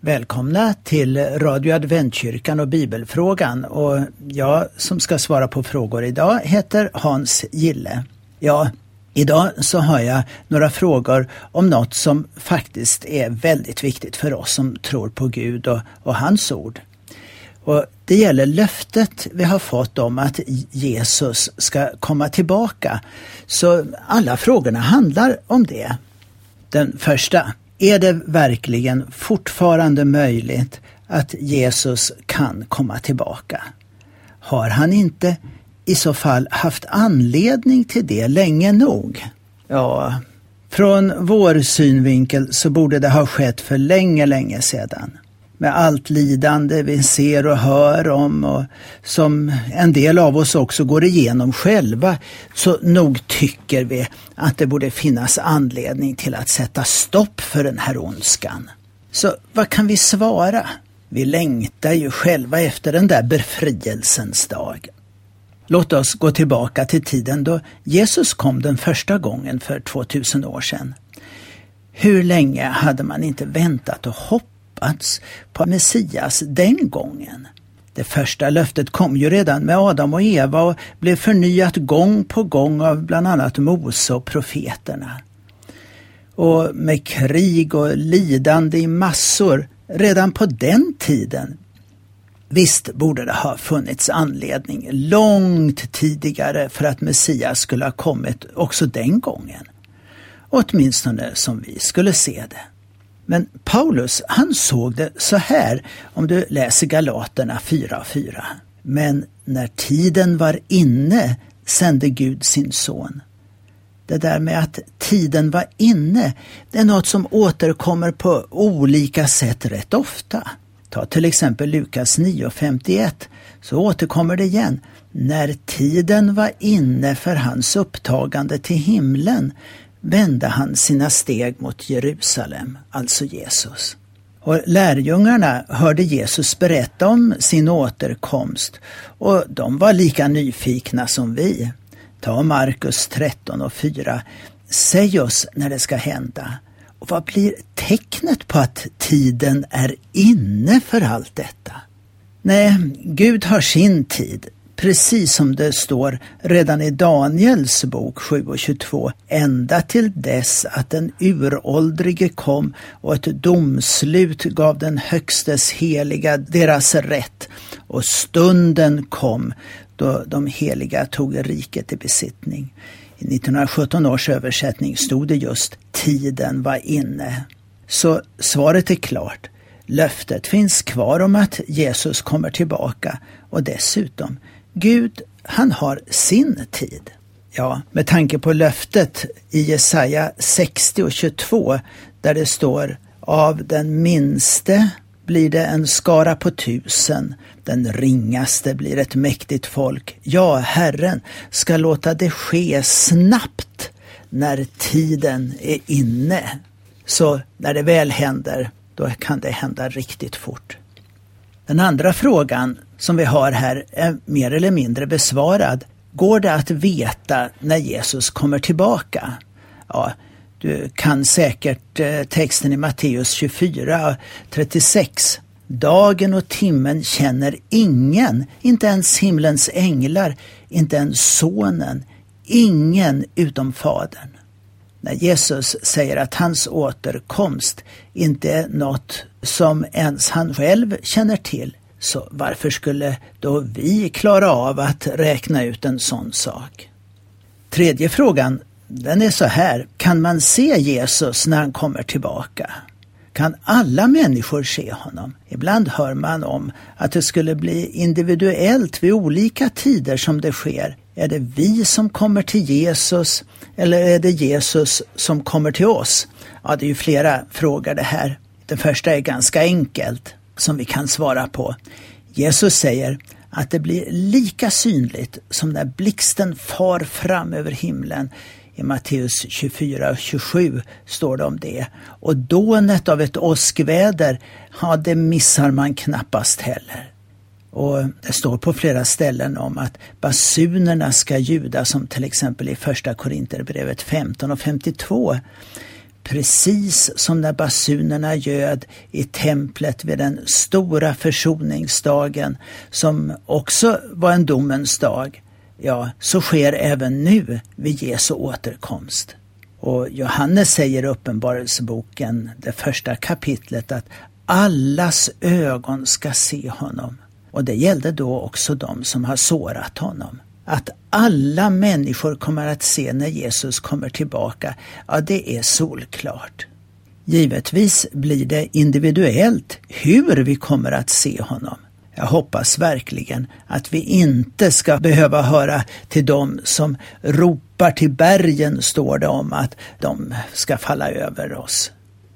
Välkomna till Radio Adventkyrkan och Bibelfrågan och jag som ska svara på frågor idag heter Hans Gille. Ja, idag så har jag några frågor om något som faktiskt är väldigt viktigt för oss som tror på Gud och, och hans ord. Och det gäller löftet vi har fått om att Jesus ska komma tillbaka. Så alla frågorna handlar om det. Den första, är det verkligen fortfarande möjligt att Jesus kan komma tillbaka? Har han inte i så fall haft anledning till det länge nog? Ja, från vår synvinkel så borde det ha skett för länge, länge sedan med allt lidande vi ser och hör om och som en del av oss också går igenom själva, så nog tycker vi att det borde finnas anledning till att sätta stopp för den här ondskan. Så vad kan vi svara? Vi längtar ju själva efter den där befrielsens dag. Låt oss gå tillbaka till tiden då Jesus kom den första gången för 2000 år sedan. Hur länge hade man inte väntat och hoppats hoppats på Messias den gången. Det första löftet kom ju redan med Adam och Eva och blev förnyat gång på gång av bland annat Mose och profeterna. Och med krig och lidande i massor redan på den tiden Visst borde det ha funnits anledning långt tidigare för att Messias skulle ha kommit också den gången. Åtminstone som vi skulle se det. Men Paulus, han såg det så här om du läser Galaterna 4 och 4. Men när tiden var inne sände Gud sin son. Det där med att tiden var inne, det är något som återkommer på olika sätt rätt ofta. Ta till exempel Lukas 9.51 så återkommer det igen. När tiden var inne för hans upptagande till himlen vände han sina steg mot Jerusalem, alltså Jesus. Och lärjungarna hörde Jesus berätta om sin återkomst och de var lika nyfikna som vi. Ta Markus 13 och 4. Säg oss när det ska hända. Och vad blir tecknet på att tiden är inne för allt detta? Nej, Gud har sin tid precis som det står redan i Daniels bok 7 och 22, ända till dess att den uråldrige kom och ett domslut gav den högstes heliga deras rätt och stunden kom då de heliga tog riket i besittning. I 1917 års översättning stod det just tiden var inne. Så svaret är klart. Löftet finns kvar om att Jesus kommer tillbaka och dessutom Gud, han har sin tid. Ja, med tanke på löftet i Jesaja 60 och 22 där det står av den minste blir det en skara på tusen, den ringaste blir ett mäktigt folk. Ja, Herren ska låta det ske snabbt när tiden är inne. Så när det väl händer, då kan det hända riktigt fort. Den andra frågan som vi har här är mer eller mindre besvarad. Går det att veta när Jesus kommer tillbaka? Ja, du kan säkert eh, texten i Matteus 24, 36. Dagen och timmen känner ingen, inte ens himlens änglar, inte ens sonen, ingen utom Fadern. När Jesus säger att hans återkomst inte är något som ens han själv känner till, så varför skulle då vi klara av att räkna ut en sån sak? Tredje frågan, den är så här. Kan man se Jesus när han kommer tillbaka? Kan alla människor se honom? Ibland hör man om att det skulle bli individuellt vid olika tider som det sker. Är det vi som kommer till Jesus eller är det Jesus som kommer till oss? Ja, det är ju flera frågor det här. Den första är ganska enkelt som vi kan svara på. Jesus säger att det blir lika synligt som när blixten far fram över himlen. I Matteus 24 och 27 står det om det. Och dånet av ett åskväder, ja det missar man knappast heller. Och det står på flera ställen om att basunerna ska ljuda som till exempel i första Korinterbrevet 15 och 52 precis som när basunerna ljöd i templet vid den stora försoningsdagen, som också var en domens dag, ja, så sker även nu vid Jesu återkomst. Och Johannes säger i Uppenbarelseboken, det första kapitlet, att allas ögon ska se honom. Och det gällde då också de som har sårat honom. Att alla människor kommer att se när Jesus kommer tillbaka, ja det är solklart. Givetvis blir det individuellt hur vi kommer att se honom. Jag hoppas verkligen att vi inte ska behöva höra till dem som ropar till bergen, står det om, att de ska falla över oss.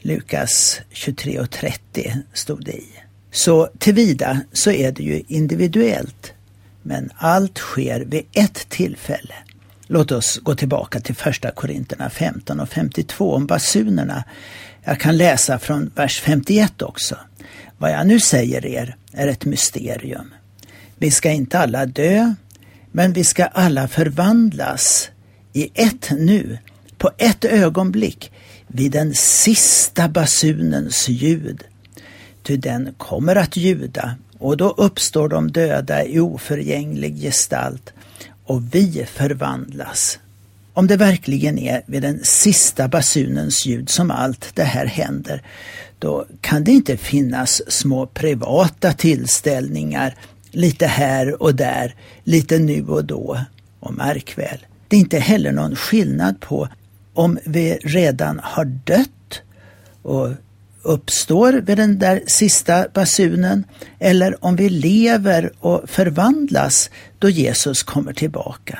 Lukas 23.30 stod det i. Så tillvida så är det ju individuellt. Men allt sker vid ett tillfälle. Låt oss gå tillbaka till första Korinterna 15 och 52 om basunerna. Jag kan läsa från vers 51 också. Vad jag nu säger er är ett mysterium. Vi ska inte alla dö, men vi ska alla förvandlas i ett nu, på ett ögonblick, vid den sista basunens ljud. Ty den kommer att ljuda och då uppstår de döda i oförgänglig gestalt och vi förvandlas. Om det verkligen är vid den sista basunens ljud som allt det här händer, då kan det inte finnas små privata tillställningar lite här och där, lite nu och då. Och märk väl, det är inte heller någon skillnad på om vi redan har dött och uppstår vid den där sista basunen eller om vi lever och förvandlas då Jesus kommer tillbaka.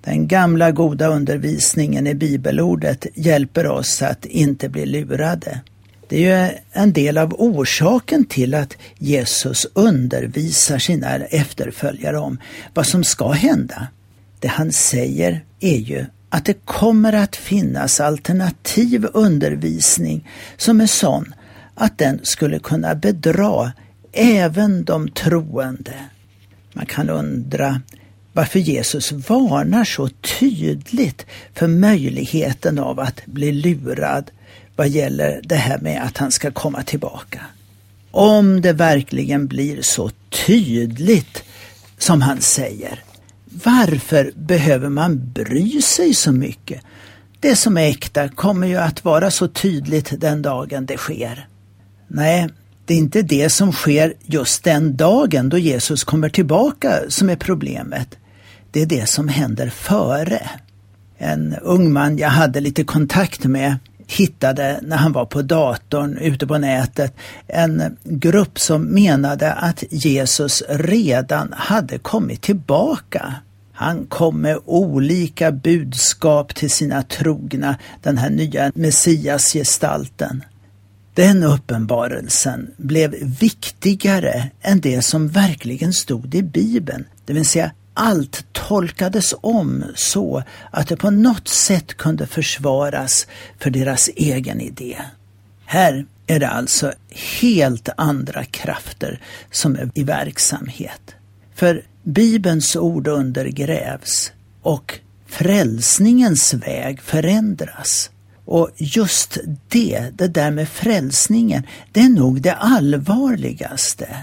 Den gamla goda undervisningen i bibelordet hjälper oss att inte bli lurade. Det är ju en del av orsaken till att Jesus undervisar sina efterföljare om vad som ska hända. Det han säger är ju att det kommer att finnas alternativ undervisning som är sån att den skulle kunna bedra även de troende. Man kan undra varför Jesus varnar så tydligt för möjligheten av att bli lurad vad gäller det här med att han ska komma tillbaka. Om det verkligen blir så tydligt som han säger, varför behöver man bry sig så mycket? Det som är äkta kommer ju att vara så tydligt den dagen det sker. Nej, det är inte det som sker just den dagen då Jesus kommer tillbaka som är problemet. Det är det som händer före. En ung man jag hade lite kontakt med hittade när han var på datorn ute på nätet en grupp som menade att Jesus redan hade kommit tillbaka. Han kom med olika budskap till sina trogna, den här nya Messiasgestalten. Den uppenbarelsen blev viktigare än det som verkligen stod i Bibeln, det vill säga allt tolkades om så att det på något sätt kunde försvaras för deras egen idé. Här är det alltså helt andra krafter som är i verksamhet. För Bibelns ord undergrävs och frälsningens väg förändras. Och just det, det där med frälsningen, det är nog det allvarligaste.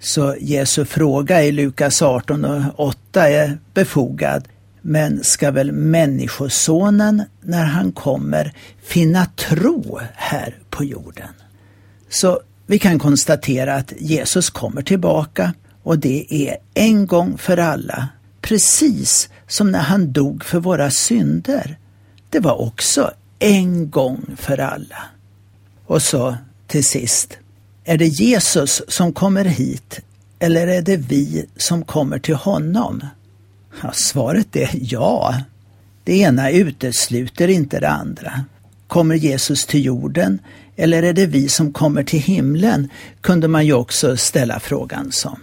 Så Jesu fråga i Lukas 18 och 8 är befogad. Men ska väl Människosonen, när han kommer, finna tro här på jorden? Så vi kan konstatera att Jesus kommer tillbaka och det är en gång för alla, precis som när han dog för våra synder. Det var också en gång för alla. Och så till sist, är det Jesus som kommer hit eller är det vi som kommer till honom? Ja, svaret är ja. Det ena utesluter inte det andra. Kommer Jesus till jorden eller är det vi som kommer till himlen? kunde man ju också ställa frågan som.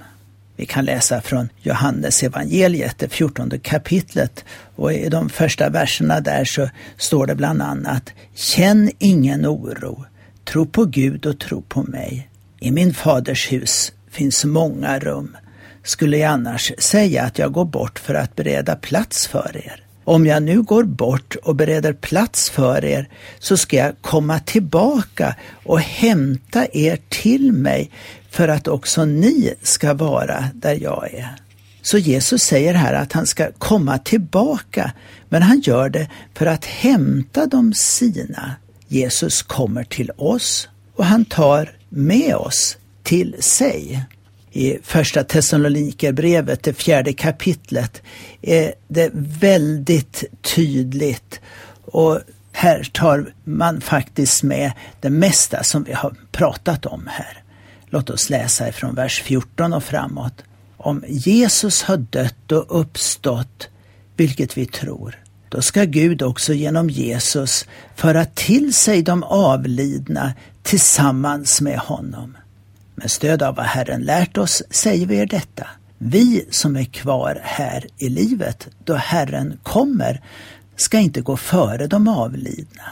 Vi kan läsa från Johannes evangeliet, det fjortonde kapitlet och i de första verserna där så står det bland annat Känn ingen oro, tro på Gud och tro på mig. I min faders hus finns många rum. Skulle jag annars säga att jag går bort för att bereda plats för er? Om jag nu går bort och bereder plats för er så ska jag komma tillbaka och hämta er till mig för att också ni ska vara där jag är. Så Jesus säger här att han ska komma tillbaka, men han gör det för att hämta de sina. Jesus kommer till oss och han tar med oss till sig. I första Thessalonikerbrevet, det fjärde kapitlet, är det väldigt tydligt och här tar man faktiskt med det mesta som vi har pratat om här. Låt oss läsa ifrån vers 14 och framåt. Om Jesus har dött och uppstått, vilket vi tror, då ska Gud också genom Jesus föra till sig de avlidna tillsammans med honom. Med stöd av vad Herren lärt oss säger vi er detta. Vi som är kvar här i livet då Herren kommer ska inte gå före de avlidna.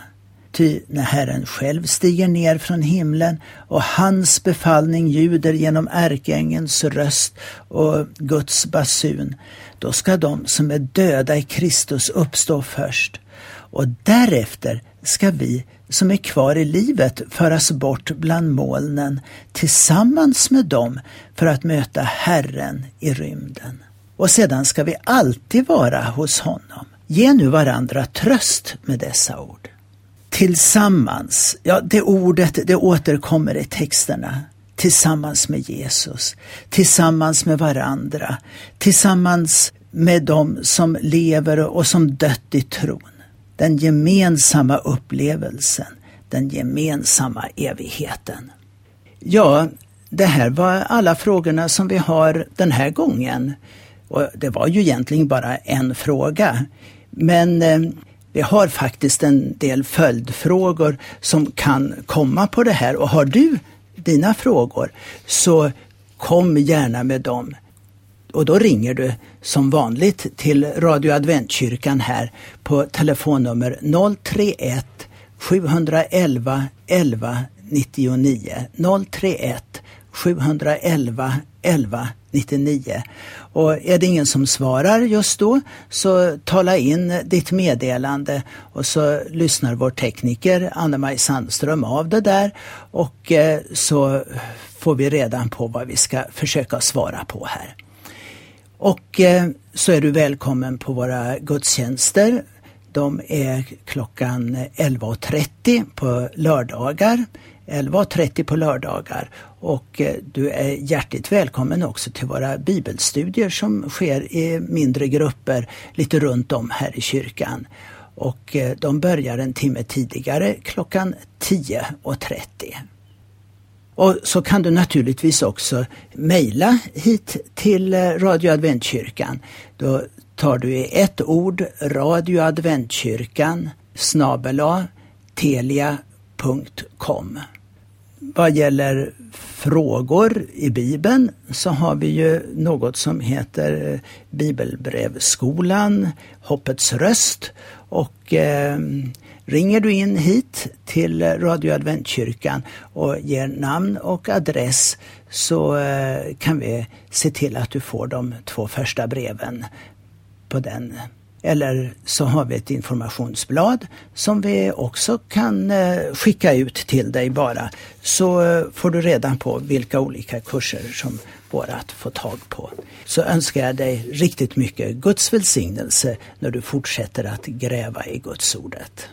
Ty när Herren själv stiger ner från himlen och hans befallning ljuder genom ärkeängens röst och Guds basun, då ska de som är döda i Kristus uppstå först. Och därefter ska vi som är kvar i livet föras bort bland molnen tillsammans med dem för att möta Herren i rymden. Och sedan ska vi alltid vara hos honom. Ge nu varandra tröst med dessa ord. Tillsammans, ja det ordet det återkommer i texterna. Tillsammans med Jesus, tillsammans med varandra, tillsammans med dem som lever och som dött i tron. Den gemensamma upplevelsen, den gemensamma evigheten. Ja, det här var alla frågorna som vi har den här gången. Och det var ju egentligen bara en fråga. Men eh, vi har faktiskt en del följdfrågor som kan komma på det här och har du dina frågor så kom gärna med dem. Och då ringer du som vanligt till Radio Adventkyrkan här på telefonnummer 031 711 11 99 031 711 11 99. Och är det ingen som svarar just då så tala in ditt meddelande och så lyssnar vår tekniker Anne-Maj Sandström av det där och eh, så får vi redan på vad vi ska försöka svara på här. Och eh, så är du välkommen på våra gudstjänster. De är klockan 11.30 på lördagar. 11.30 på lördagar och eh, du är hjärtligt välkommen också till våra bibelstudier som sker i mindre grupper lite runt om här i kyrkan. Och eh, de börjar en timme tidigare klockan 10.30. Och så kan du naturligtvis också mejla hit till eh, Radio Adventkyrkan. Då tar du i ett ord Radio Adventkyrkan snabela telia.com. Vad gäller frågor i Bibeln så har vi ju något som heter eh, Bibelbrevskolan, Hoppets röst och eh, Ringer du in hit till Radio Adventkyrkan och ger namn och adress så eh, kan vi se till att du får de två första breven på den. Eller så har vi ett informationsblad som vi också kan eh, skicka ut till dig bara. Så eh, får du reda på vilka olika kurser som går att få tag på. Så önskar jag dig riktigt mycket Guds välsignelse när du fortsätter att gräva i Guds ordet.